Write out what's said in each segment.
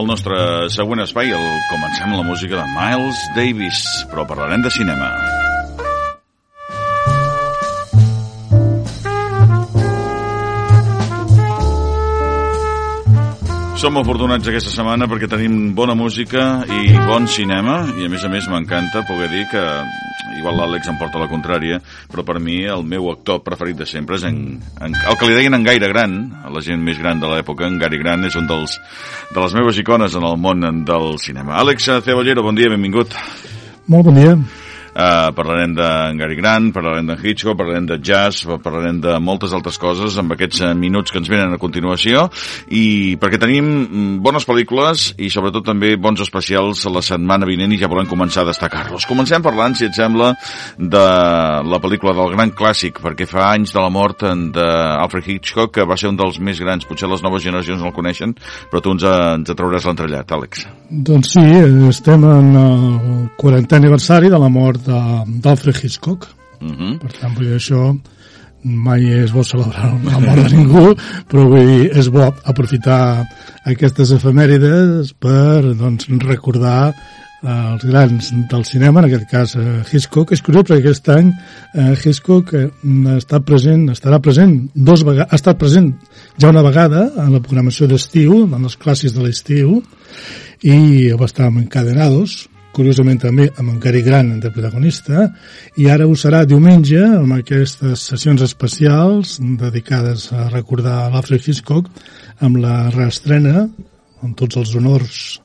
el nostre següent espai, el comencem amb la música de Miles Davis, però parlarem de cinema. Som afortunats aquesta setmana perquè tenim bona música i bon cinema i a més a més m'encanta poder dir que igual l'Àlex em porta la contrària però per mi el meu actor preferit de sempre és en, en, el que li deien en Gaire Gran la gent més gran de l'època. En Gary Gran és un dels, de les meves icones en el món del cinema. Àlex Cebollero, bon dia, benvingut. Molt bon dia Uh, parlarem d'en Gary Grant, parlarem d'en Hitchcock, parlarem de jazz, parlarem de moltes altres coses amb aquests uh, minuts que ens venen a continuació i perquè tenim mm, bones pel·lícules i sobretot també bons especials la setmana vinent i ja volem començar a destacar-los. Comencem parlant, si et sembla, de la pel·lícula del gran clàssic, perquè fa anys de la mort d'Alfred Hitchcock, que va ser un dels més grans, potser les noves generacions no el coneixen, però tu ens, ens trauràs l'entrellat, Àlex. Doncs sí, estem en el 40è aniversari de la mort d'Alfred Hitchcock. Uh Mhm. -huh. Per tant, vull dir, això mai és bo celebrar la mort de ningú, però vull dir, és bo aprofitar aquestes efemèrides per doncs, recordar eh, els grans del cinema, en aquest cas eh, Hitchcock. És curiós perquè aquest any eh, Hitchcock eh, està present, estarà present dos vegades, ha estat present ja una vegada en la programació d'estiu, en els clàssics de l'estiu, i va estar amb Encadenados, curiosament també amb en Cary Grant de protagonista, i ara ho serà diumenge amb aquestes sessions especials dedicades a recordar l'Alfred Hitchcock amb la reestrena, amb tots els honors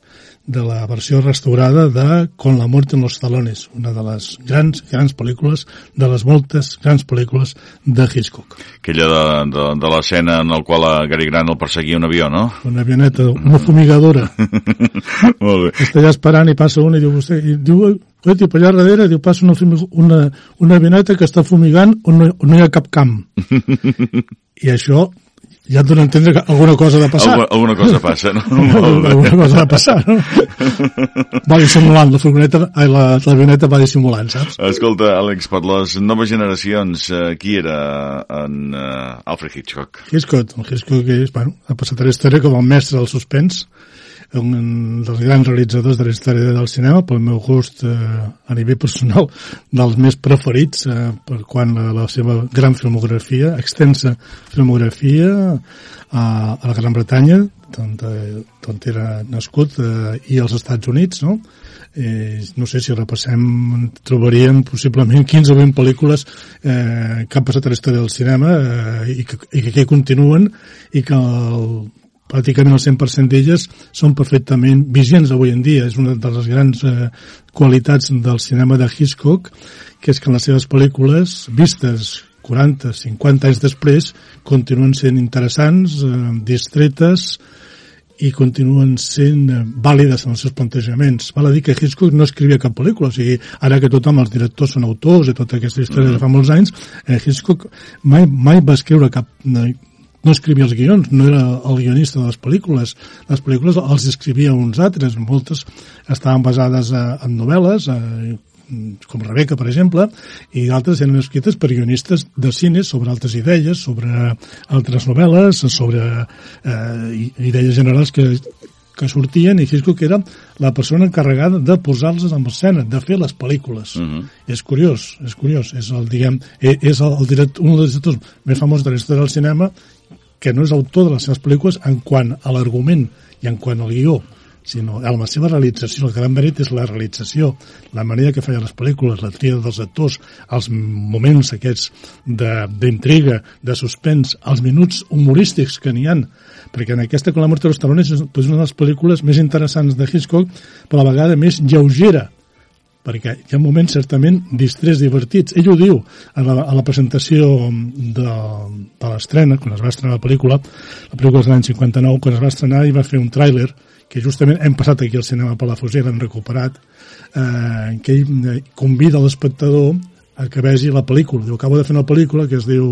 de la versió restaurada de Con la muerte en los talones, una de les grans, grans pel·lícules, de les moltes grans pel·lícules de Hitchcock. Aquella de, de, de l'escena en el qual a Gary Grant el perseguia un avió, no? Una avioneta, una fumigadora. Molt bé. Està allà esperant i passa una i diu vostè, i diu, oi, per allà darrere, diu, passa una, una, una avioneta que està fumigant on no, on no hi ha cap camp. I això ja et dona a entendre que alguna cosa ha de passar. Alguna, alguna cosa passa, no? Bé. alguna cosa ha de passar, no? va dissimulant, la furgoneta, ai, la, l'avioneta va dissimulant, saps? Escolta, Àlex, per les noves generacions, eh, qui era en eh, Alfred Hitchcock? Hitchcock, el Hitchcock és, bueno, ha passat a la història com el mestre del suspens, un dels grans realitzadors de la història del cinema, pel meu gust eh, a nivell personal, dels més preferits eh, per quan la, la seva gran filmografia, extensa filmografia a, a la Gran Bretanya, on, eh, era nascut, eh, i als Estats Units, no? Eh, no sé si repassem, trobaríem possiblement 15 o 20 pel·lícules eh, que han passat a la història del cinema eh, i, que, i que aquí continuen i que el, pràcticament el 100% d'elles són perfectament vigents avui en dia. És una de les grans eh, qualitats del cinema de Hitchcock, que és que en les seves pel·lícules, vistes 40, 50 anys després, continuen sent interessants, eh, distretes, i continuen sent eh, vàlides en els seus plantejaments. Val a dir que Hitchcock no escrivia cap pel·lícula, o sigui, ara que tothom, els directors són autors i tota aquesta història mm. de fa molts anys, eh, Hitchcock mai, mai va escriure cap... Eh, no escrivia els guions, no era el guionista de les pel·lícules. Les pel·lícules els escrivia uns altres, moltes estaven basades a, en novel·les, a, com Rebeca, per exemple, i d'altres eren escrites per guionistes de cine sobre altres idees, sobre altres novel·les, sobre eh, idees generals que, que sortien i Hitchcock era la persona encarregada de posar-les en escena, de fer les pel·lícules. Uh -huh. És curiós, és curiós. És el, diguem, és el, el director, un dels directors més famosos de la història del cinema que no és autor de les seves pel·lícules en quant a l'argument i en quant al guió, sinó a la seva realització. El gran mèrit és la realització, la manera que feia les pel·lícules, la tria dels actors, els moments aquests d'intriga, de, de suspens, els minuts humorístics que n'hi han, perquè en aquesta Con la muerte de los talones és és una de les pel·lícules més interessants de Hitchcock, però a la vegada més lleugera, perquè hi ha moments certament distrets, divertits. Ell ho diu a la, a la presentació de, de l'estrena, quan es va estrenar la pel·lícula, la pel·lícula és de l'any 59, quan es va estrenar i va fer un tràiler, que justament hem passat aquí al cinema per la Fuser, l'hem recuperat, eh, què ell eh, convida l'espectador a que vegi la pel·lícula. Diu, acabo de fer una pel·lícula que es diu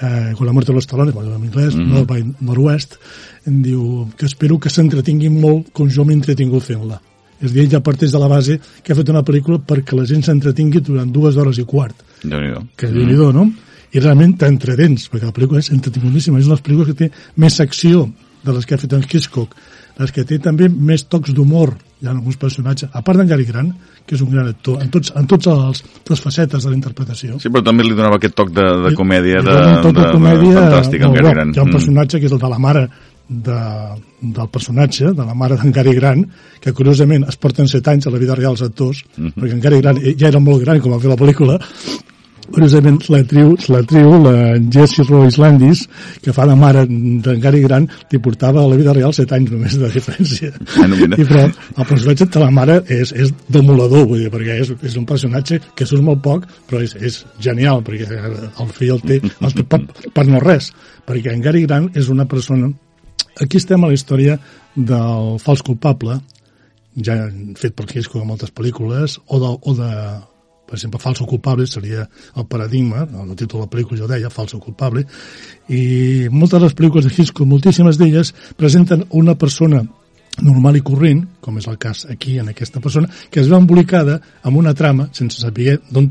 eh, con la muerte de los talones, bueno, en anglès, mm -hmm. North by em diu que espero que s'entretinguin molt com jo m'he entretingut fent-la. És a dir, ja parteix de la base que ha fet una pel·lícula perquè la gent s'entretingui durant dues hores i quart. Que déu nhi no? I realment t'entretens, perquè la pel·lícula és entretingutíssima. És una de les pel·lícules que té més acció de les que ha fet en Hitchcock les que té també més tocs d'humor. Hi ha alguns personatges, a part d'en Gary Grant, que és un gran actor, en tots, en tots els, les facetes de la interpretació. Sí, però també li donava aquest toc de, de comèdia, de, un toc de, de, comèdia de fantàstic, en molt Gary. Grant. Hi ha un Mm. personatge que és el de la mare de, del personatge, de la mare d'en Gary Grant, que curiosament es porten set anys a la vida real els actors, Mhm. perquè en Gary Grant ja era molt gran com va fer la pel·lícula, curiosament la triu, la la Jessie Royce Landis, que fa de mare d'en Gary Grant, li portava a la vida real set anys només de diferència. Mira. I però el personatge de la mare és, és demolador, vull dir, perquè és, és un personatge que surt molt poc, però és, és genial, perquè el fill el té, el té per, per no res, perquè en Gary Grant és una persona... Aquí estem a la història del fals culpable, ja fet per Hitchcock en moltes pel·lícules, o de, o de per exemple, falso culpable seria el paradigma, el títol de la pel·lícula jo deia, falso culpable, i moltes de les pel·lícules de Hitchcock, moltíssimes d'elles, presenten una persona normal i corrent, com és el cas aquí en aquesta persona, que es va embolicada amb una trama, sense saber d'on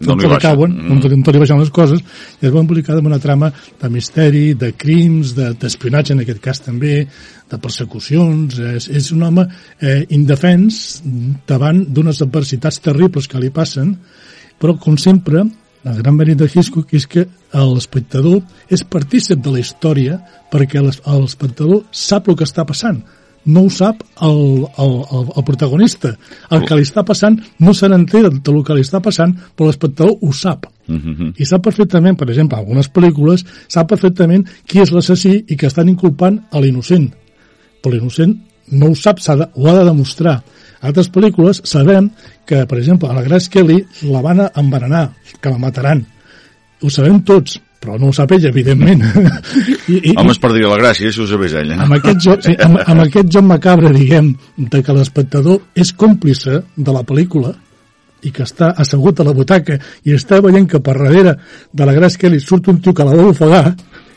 d'on li li baixa. cauen, Mm. on on li baixen les coses, i es va embolicada amb una trama de misteri, de crims, de- d'espionatge en aquest cas també, de persecucions, és, és un home eh, indefens davant d'unes adversitats terribles que li passen, però com sempre, el gran mèrit de Hitchcock és que l'espectador és partícip de la història perquè l'es- l'espectador sap el que està passant no ho sap el, el, el, el protagonista. El que li està passant no se n'entera del que li està passant, però l'espectador ho sap. Mhm. I sap perfectament, per exemple, en algunes pel·lícules, sap perfectament qui és l'assassí i que estan inculpant a l'innocent. Però l'innocent no ho sap, s'ha de, ho ha de demostrar. A altres pel·lícules sabem que, per exemple, a la Grace Kelly la van a envenenar, que la mataran. Ho sabem tots, però no ho sap ella, evidentment. I, i, Home, es perdria la gràcia si ho sabés ella. amb aquest, joc, sí, amb, amb aquest joc macabre, diguem, de que l'espectador és còmplice de la pel·lícula i que està assegut a la butaca i està veient que per darrere de la Grace Kelly surt un tio que la vol ofegar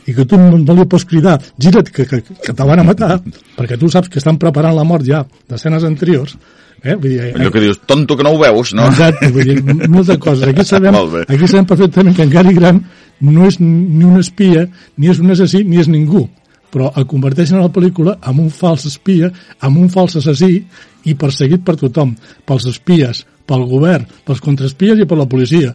i que tu no, no li pots cridar gira't que, que, que te van a matar perquè tu saps que estan preparant la mort ja d'escenes anteriors eh? Vull dir, Allò que dius, tonto que no ho veus, no? Exacte, vull dir, moltes coses. Aquí sabem, aquí sabem perfectament que en Gary Grant no és ni un espia, ni és un assassí, ni és ningú. Però el converteixen a la pel·lícula amb un fals espia, amb un fals assassí i perseguit per tothom, pels espies, pel govern, pels contraespies i per la policia.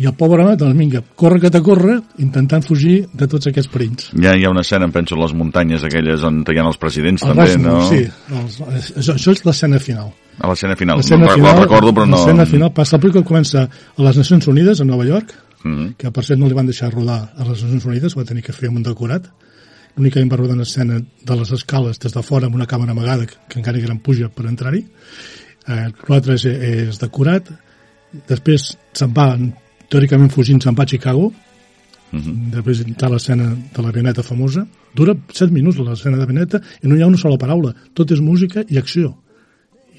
I el pobre home, doncs vinga, corre que te corre, intentant fugir de tots aquests perills. Ja hi ha una escena, em penso, les muntanyes aquelles on hi ha els presidents, El també, Rushmore, no? sí, els, això, això és l'escena final. A l'escena final. No, final, la recordo, però no... l'escena final passa, la pel·lícula comença a les Nacions Unides, a Nova York, Mhm. que per cert no li van deixar rodar a les Nacions Unides, va tenir que fer amb un decorat. Que va rodar una escena de les escales des de fora amb una càmera amagada que, que encara gran puja per entrar-hi. Eh, L'altre és, és decorat. Després se'n va, teòricament fugint, se'n va a Chicago. Mhm. Després hi ha l'escena de la Veneta famosa. Dura 7 minuts l'escena de Veneta i no hi ha una sola paraula. Tot és música i acció.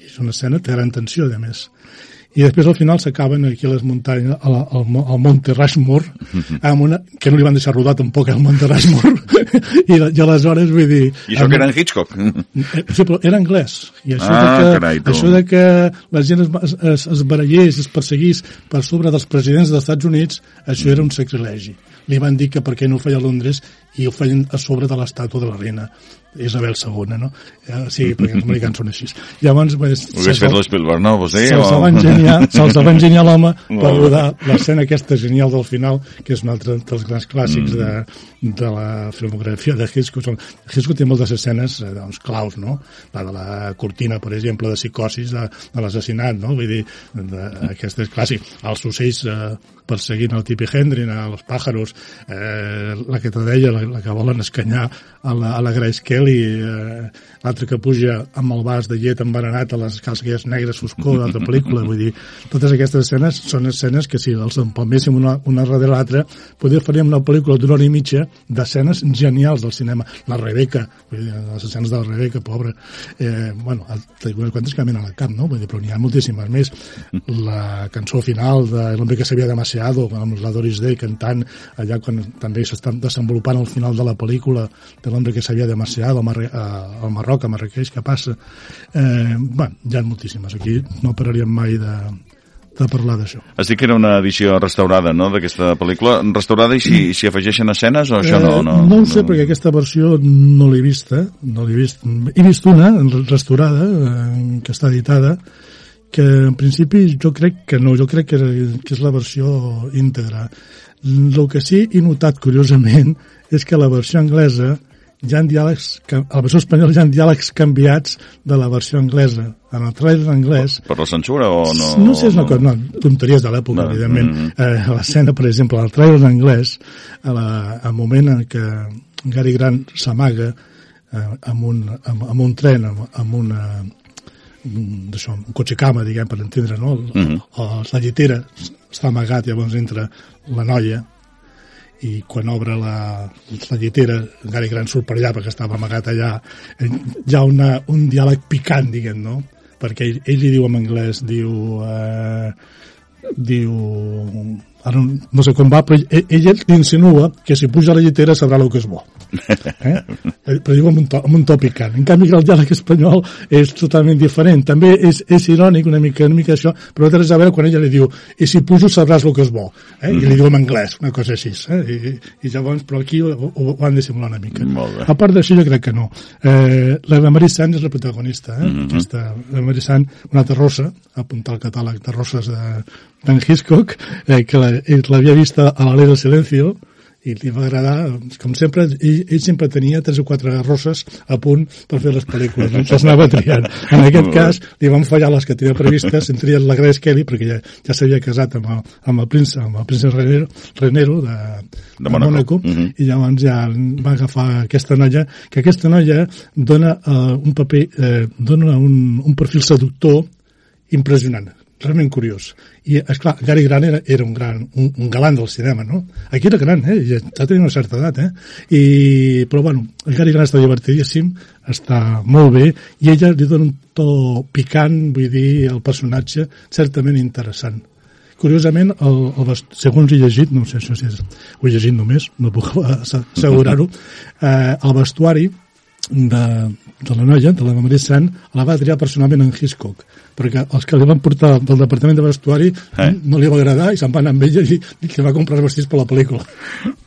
I és una escena de gran tensió, a més i després al final s'acaben aquí a les muntanyes al, al, al Monte Rushmore amb una, que no li van deixar rodar tampoc al Monte Rushmore I, i aleshores vull dir I això que era en Hitchcock. Eh, Sí, però era anglès. I això, Ah, de que, carai, tu. això de que la gent es, es, es barallés, es perseguís per sobre dels presidents dels Estats Units, això era un sacrilegi. Li van dir que per què no ho feia a Londres i ho feien a sobre de l'estàtua de la reina Isabel II, no? Eh, sí, perquè els americans són així. Llavors, pues, Ho hagués fet l'Spielberg, no? Vostè, se'ls o- va enginyar, se'ls va enginyar l'home per rodar l'escena aquesta genial del final, que és un altre dels grans clàssics de, de la filmografia de Hitchcock. Hitchcock té moltes escenes eh, doncs, claus, no? La de la cortina, per exemple, de psicosis, de, de l'assassinat, no? Vull dir, de, aquest és clàssic. Els ocells eh, perseguint el Tippi Hendren, els pàjaros, eh, la que te deia, la, la que volen escanyar a la, a la Grace Kelly, eh, l'altre que puja amb el vas de llet envenenat a les casques negres foscor d'altra pel·lícula, vull dir, totes aquestes escenes són escenes que si els empalméssim una, una darrere l'altra, podria faríem una pel·lícula d'una hora i mitja d'escenes genials del cinema. La Rebeca, vull dir, les escenes de la Rebeca, pobra, eh, bueno, unes quantes que al cap, no? Vull dir, però n'hi ha moltíssimes més. La cançó final de L'hombre que sabia demasiado, amb la Doris Day cantant allà quan també s'està desenvolupant al final de la pel·lícula de l'hombre que sabia demasiado al, Marre, a, al Marroc, a Marrakeix, que passa. Eh, bueno, hi ha moltíssimes. Aquí no pararíem mai de, de parlar d'això. Has dit que era una edició restaurada, no?, d'aquesta pel·lícula. Restaurada i si, si afegeixen escenes o això no? No, no, no ho sé, no... perquè aquesta versió no l'he vista. No l'he vist. He vist una restaurada, eh, que està editada, que en principi jo crec que no, jo crec que, que és la versió íntegra. El que sí he notat, curiosament, és que la versió anglesa hi ha diàlegs, a la versió espanyola hi ha diàlegs canviats de la versió anglesa. En el trailer anglès... Per, la censura o no? No sé, és una cosa, no, tonteries de l'època, no, evidentment. Mm -hmm. eh, a l'escena, per exemple, al trailer anglès, a la, al moment en què Gary Grant s'amaga eh, amb, un, amb, amb un tren, amb, amb una d'això, un cotxe cama, diguem, per entendre, no? Mm -hmm. la llitera està amagat, llavors entra la noia, i quan obre la, la llitera, Gary Grant surt per allà perquè estava amagat allà, hi ha una, un diàleg picant, diguem, no? Perquè ell, ell li diu en anglès, diu... Eh, diu ara no sé com va, però ell, ell insinua que si puja a la llitera sabrà el que és bo. Eh? Però diu amb un, to, amb un to picant. En canvi, el diàleg espanyol és totalment diferent. També és, és irònic una mica, una mica això, però té res a veure quan ella li diu i si pujo sabràs el que és bo. Eh? I li diu en anglès, una cosa així. Eh? I, I llavors, però aquí ho, ho, ho han de simular una mica. A part d'això, jo crec que no. Eh, la Mary Sant és la protagonista. Eh? Mm -hmm. Aquesta, la Mary Sant, una altra rossa, apuntar al catàleg de rosses de, d'en Hitchcock, eh, que l'havia vista a l'Alè del Silencio, i li va agradar, com sempre, ell, ell sempre tenia tres o quatre rosses a punt per fer les pel·lícules, no se'ls anava triant. En aquest cas, li van fallar les que tenia previstes, se'n tria la Grace Kelly, perquè ja, ja s'havia casat amb el, amb el príncep, amb el príncep Renero, Renero de, de de Monaco uh -huh. i llavors ja va agafar aquesta noia, que aquesta noia dona uh, un paper, uh, dona un, un perfil seductor impressionant realment curiós. I, és clar, Gary Grant era, era un gran, un, un galant del cinema, no? Aquí era gran, eh? Ja, ja tenia una certa edat, eh? I, però, bueno, el Gary Grant està divertidíssim, està molt bé, i ella li dona un to picant, vull dir, el personatge, certament interessant. Curiosament, el, el segons he llegit, no sé si és, ho he llegit només, no puc assegurar-ho, eh, el vestuari de, de la noia, de la Maria Sant, la va triar personalment en Hitchcock perquè els que li van portar del departament de vestuari eh? no li va agradar i se'n van amb ella i, i que va comprar els vestits per la pel·lícula.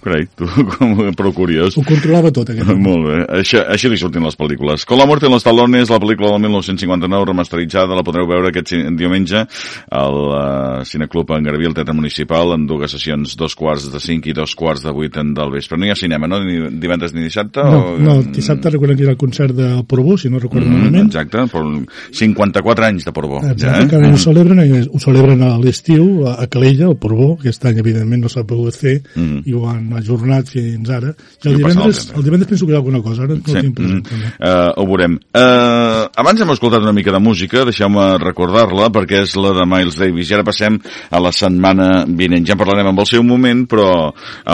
Carai, tu, com, prou curiós. Ho controlava tot, aquest Molt bé, així, així li surtin les pel·lícules. Con la mort en los talones, la pel·lícula del 1959 remasteritzada, la podreu veure aquest diumenge al uh, Cineclub en Garbí, al Teatre Municipal, en dues sessions, dos quarts de cinc i dos quarts de vuit del vespre. No hi ha cinema, no? Ni divendres ni dissabte? No, o... no dissabte recordem que era el concert de Portbú, si no recordo mm, malament. Exacte, per 54 anys de Portbó. Exacte, ja, eh? ho celebren, ho celebren a l'estiu a Calella, al Portbó, aquest any evidentment no s'ha pogut fer mm. i ho han ajornat fins ara. I el, divendres, el divendres penso que hi ha alguna cosa, ara no sí. tinc present. Mm. Uh, ho veurem. Uh, abans hem escoltat una mica de música, deixeu-me recordar-la, perquè és la de Miles Davis. I ara passem a la setmana vinent. Ja en parlarem amb el seu moment, però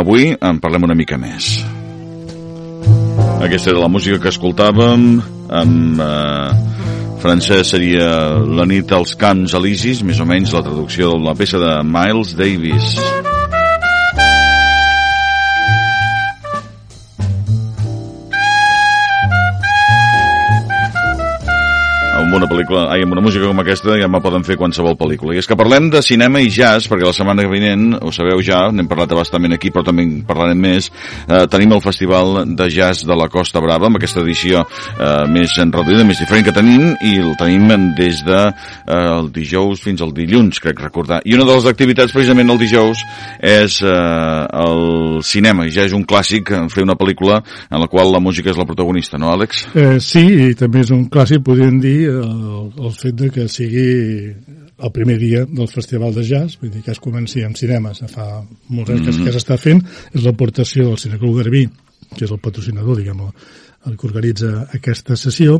avui en parlem una mica més. Aquesta era la música que escoltàvem amb... Uh, francès seria La nit als camps elisis, més o menys la traducció de la peça de Miles Davis. Amb una pel·lícula, ai, amb una música com aquesta ja me poden fer qualsevol pel·lícula. I és que parlem de cinema i jazz, perquè la setmana vinent, ho sabeu ja, n'hem parlat bastament aquí, però també en parlarem més, eh, tenim el Festival de Jazz de la Costa Brava, amb aquesta edició eh, més reduïda, més diferent que tenim, i el tenim des de eh, el dijous fins al dilluns, crec recordar. I una de les activitats, precisament el dijous, és eh, el cinema, ja és un clàssic fer una pel·lícula en la qual la música és la protagonista, no, Àlex? Eh, sí, i també és un clàssic, podríem dir, el, el fet de que sigui el primer dia del Festival de Jazz, vull dir que es comenci amb cinemes, fa molts anys mm -hmm. que s'està fent, és l'aportació del Cineclub Garbí, que és el patrocinador, diguem el que organitza aquesta sessió,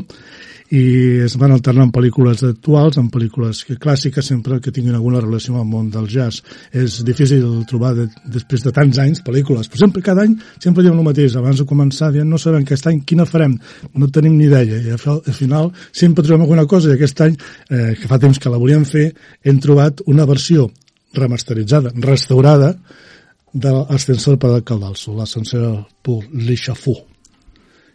i es van alternant pel·lícules actuals amb pel·lícules clàssiques sempre que tinguin alguna relació amb el món del jazz. És difícil trobar de, després de tants anys pel·lícules, però sempre cada any sempre diem el mateix. Abans de començar diem no sabem aquest any quina farem, no tenim ni idea i al, al final sempre trobem alguna cosa i aquest any, eh, que fa temps que la volíem fer, hem trobat una versió remasteritzada, restaurada de l'ascensor per al Caldalso, l'ascensor per l'Ixafú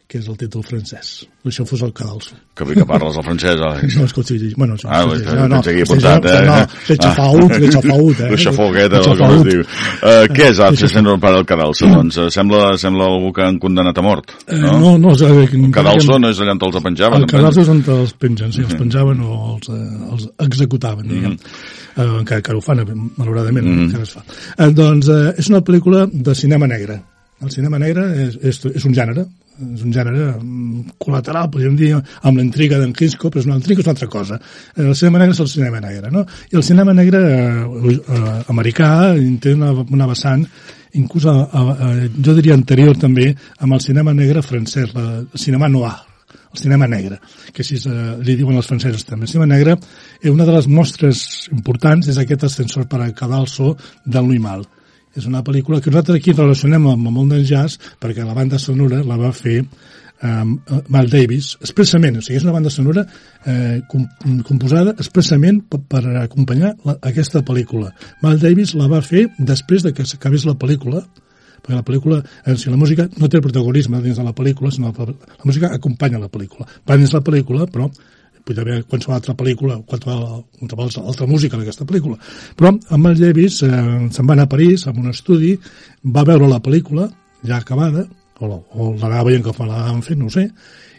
que és el títol francès. Això fos el cadalso. Que bé que parles el francès, Àlex. No, escolta, bueno, això, Ah, no, no, tens aquí apuntat, eh? No, l'he xafaut, l'he xafaut, eh? La xafogueta, L'he o com es diu. Uh, què és Alce Senor para el Cadalso? Doncs uh, sembla, sembla algú que han condemnat a mort, Eh, no? no, no, és, eh, El Cadalso no és allà on els penjaven? El cadalso és on els pengen, sí, els penjaven o els, eh, els executaven, diguem. Eh, encara que ho fan, eh, malauradament, encara es fa. Eh, doncs eh, és una pel·lícula de cinema negre. El cinema negre és, és, és un gènere, és un gènere mm, col·lateral, podríem dir, amb la intriga d'en Hitchcock, però és una intriga és una altra cosa. Eh, El cinema negre és el cinema negre, no? I el cinema negre eh, eh, americà té una, una vessant inclús a, a, a, jo diria anterior també amb el cinema negre francès, la, el cinema noir, el cinema negre, que així eh, li diuen els francesos també. El cinema negre, eh, una de les mostres importants és aquest ascensor per a cadalso del Louis Mal. És una pel·lícula que nosaltres aquí relacionem amb el món del jazz perquè la banda sonora la va fer um, Mal Davis, expressament, o sigui, és una banda sonora eh, com, composada expressament per, per acompanyar la, aquesta pel·lícula. Mal Davis la va fer després de que s'acabés la pel·lícula, perquè la pel·lícula, eh, si la música no té protagonisme dins de la pel·lícula, sinó la, la música acompanya la pel·lícula. Va dins la pel·lícula, però podria haver qualsevol altra pel·lícula, qualsevol, qualsevol altra música d'aquesta pel·lícula. Però amb el Davis eh, se'n va anar a París, amb un estudi, va veure la pel·lícula, ja acabada, o, o l'anava veient com l'anaven fent, no sé,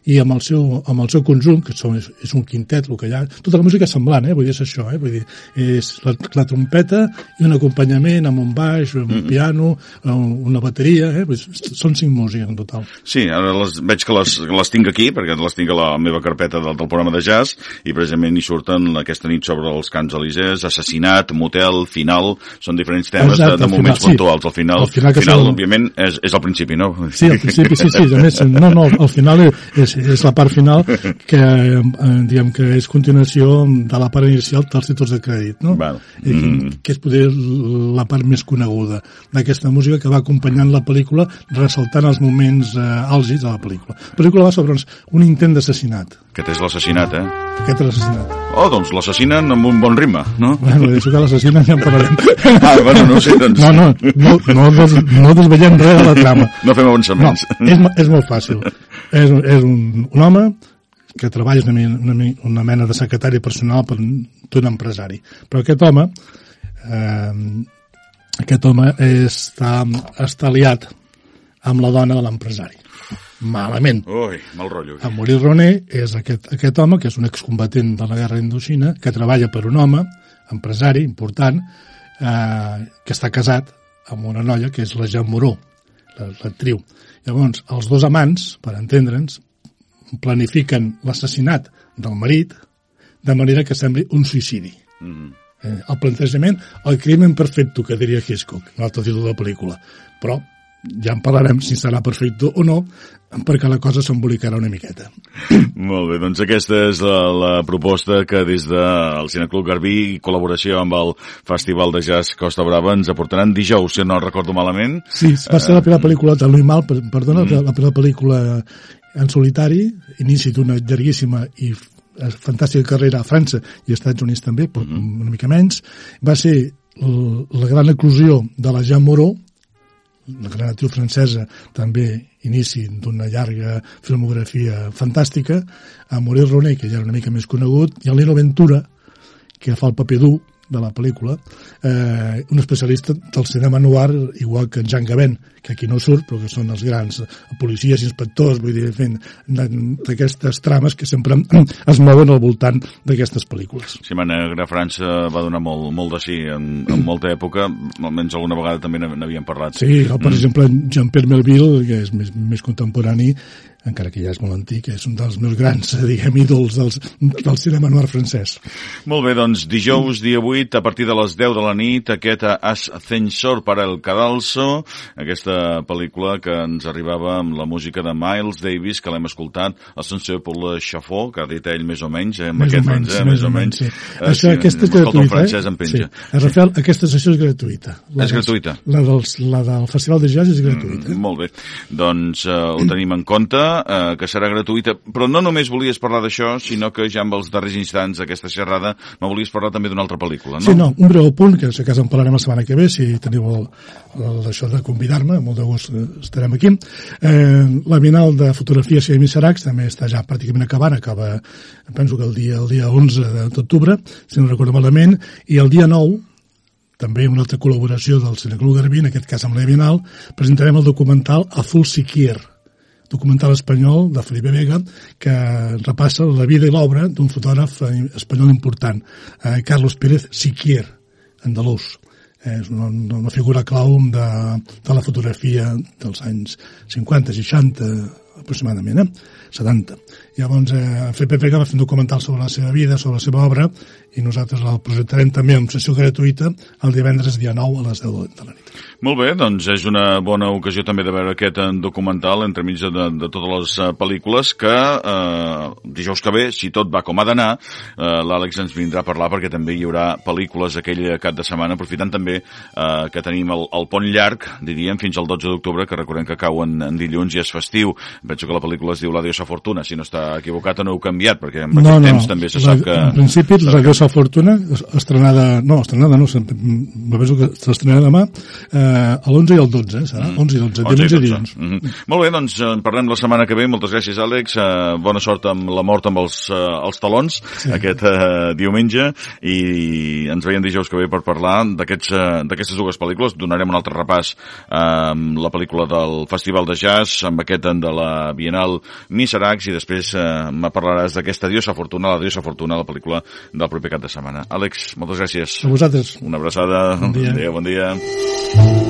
i amb el seu, amb el seu conjunt, que són, és, un quintet, el que hi ha, tota la música és semblant, eh? vull dir, és això, eh? vull dir, és la, la trompeta i un acompanyament amb un baix, amb un piano, amb una bateria, eh? Vull dir, són cinc músiques en total. Sí, ara les, veig que les, les tinc aquí, perquè les tinc a la meva carpeta del, del programa de jazz, i precisament hi surten aquesta nit sobre els Camps Elisers, assassinat, motel, final, són diferents temes Exacte, de, de al moments final, sí. puntuals. Al final, Al final final són- òbviament, és, és el principi, no? Sí, al principi, sí, sí, a més, no, no, al final és, és la part final que, eh, diguem que és continuació de la part inicial dels títols de crèdit, no? Val. I, Mm. que és poder la part més coneguda d'aquesta música que va acompanyant la pel·lícula ressaltant els moments eh, àlgids de la pel·lícula. La pel·lícula va sobre un intent d'assassinat. Aquest és l'assassinat, eh? Aquest és l'assassinat. Oh, doncs l'assassinen amb un bon ritme, no? Bueno, d'això que l'assassinen ja en parlarem. Ah, bueno, no ho sé, doncs. No, no, no, no, des, no desvetllem res de la trama. No fem No, avançaments. és, mo- és molt fàcil. És, és un, un home que treballa és una, una, una mena de secretari personal per d'un empresari. Però aquest home, eh, aquest home està, està liat amb la dona de l'empresari. Malament. Ui, mal rotllo. En Maurice Roné és aquest, aquest home, que és un excombatent de la guerra indoxina, que treballa per un home, empresari, important, eh, que està casat amb una noia que és la Jean Moreau, la- l'actriu. Llavors, els dos amants, per entendre'ns, planifiquen l'assassinat del marit de manera que sembli un suïcidi. Mm. Eh, el plantejament, el crimen perfecto, que diria Hitchcock, un altre títol de la pel·lícula. Però ja en parlarem si serà perfecte o no, perquè la cosa s'embolicarà una miqueta. Molt bé, doncs aquesta és la, la proposta que des del Cineclub Garbí i col·laboració amb el Festival de Jazz Costa Brava ens aportaran dijous, si no recordo malament. Sí, va ser la primera pel·lícula de Louis Mal, per- perdona, Mm. la primera pel·lícula en solitari, inici d'una llarguíssima i f- fantàstica carrera a França i als Estats Units també, però Mm-hmm. una mica menys. Va ser la gran eclosió de la Jean Moreau, la gran actriu francesa, també inici d'una llarga filmografia fantàstica, a Maurice Roné, que ja era una mica més conegut, i el Nino Ventura, que fa el paper dur de la pel·lícula, eh, un especialista del cinema noir, igual que en Jean Gabin, que aquí no surt, però que són els grans policies, inspectors, vull dir, fent d'aquestes trames que sempre es mouen al voltant d'aquestes pel·lícules. Cinema Negre a França va donar molt, molt de sí en, en molta època, almenys alguna vegada també n'ha- n'havíem parlat. Sí, o, per exemple, Jean-Pierre Melville, que és més, més contemporani, encara que ja és molt antic, és un dels meus grans, eh, diguem, ídols dels, del cinema noir francès. Molt bé, doncs dijous, dia 8, a partir de les 10 de la nit, aquest Ascensor para el Cadalso, aquesta pel·lícula que ens arribava amb la música de Miles Davis, que l'hem escoltat, Ascensor per la Chafó, que ha dit ell més o menys, eh, amb Més o aquest menys, eh, més o menys, sí. Eh, Això, aquesta és gratuïta, francès eh? en penja. Sí. Rafael, aquesta sessió és gratuïta. La És dels- gratuïta? La, dels, la del Festival de Jazz és gratuïta. Mm, molt bé. Doncs eh, ho tenim en compte. Eh, que serà gratuïta, però no només volies parlar d'això, sinó que ja amb els darrers instants d'aquesta xerrada me volies parlar també d'una altra pel·lícula, no? Sí, no, un breu punt, que si cas en parlarem la setmana que ve, si teniu el, el, això de convidar-me, molt de gust eh, estarem aquí. Eh, la Bienal de Fotografia Siem i Saracs també està ja pràcticament acabant, acaba, penso que el dia, el dia 11 d'octubre, si no recordo malament, i el dia 9, també una altra col·laboració del Cineclub Garbí, en aquest cas amb la Bienal, presentarem el documental Azul Siquier, documental espanyol de Felipe Vega que repassa la vida i l'obra d'un fotògraf espanyol important, eh, Carlos Pérez Siquier, andalús. Eh, és una, una figura clau de, de la fotografia dels anys 50, 60, aproximadament, eh? 70. Llavors, eh, Felipe Vega va fer un documental sobre la seva vida, sobre la seva obra, i nosaltres el projectarem també en sessió gratuïta el divendres dia 9 a les 10 de la nit. Molt bé, doncs és una bona ocasió també de veure aquest eh, documental entre mig de, de totes les uh, pel·lícules que uh, dijous que ve, si tot va com ha d'anar, uh, l'Àlex ens vindrà a parlar perquè també hi haurà pel·lícules aquell cap de setmana, aprofitant també uh, que tenim el, el pont llarg, diríem, fins al 12 d'octubre, que recordem que cau en, en dilluns i és festiu. Penso que la pel·lícula es diu La diosa fortuna, si no està equivocat o no heu canviat, perquè en no, aquest no, temps també se sap que... En principi, La diosa fortuna, estrenada, no, estrenada no, me penso que s'estrenarà demà, eh, a l'11 i el 12, serà? Mm. 11 i 12, diumenge i dilluns. Mm -hmm. Molt bé, doncs en parlem la setmana que ve. Moltes gràcies, Àlex. Uh, bona sort amb la mort amb els, uh, els talons sí. aquest uh, diumenge i ens veiem dijous que ve per parlar d'aquestes uh, dues pel·lícules. Donarem un altre repàs uh, amb la pel·lícula del Festival de Jazz, amb aquest de la Bienal Miseracs i després uh, me parlaràs d'aquesta Diosa Fortuna, la Diosa Fortuna, la pel·lícula del proper cap de setmana. Àlex, moltes gràcies. A vosaltres. Una abraçada. Bon dia. Adéu, bon dia.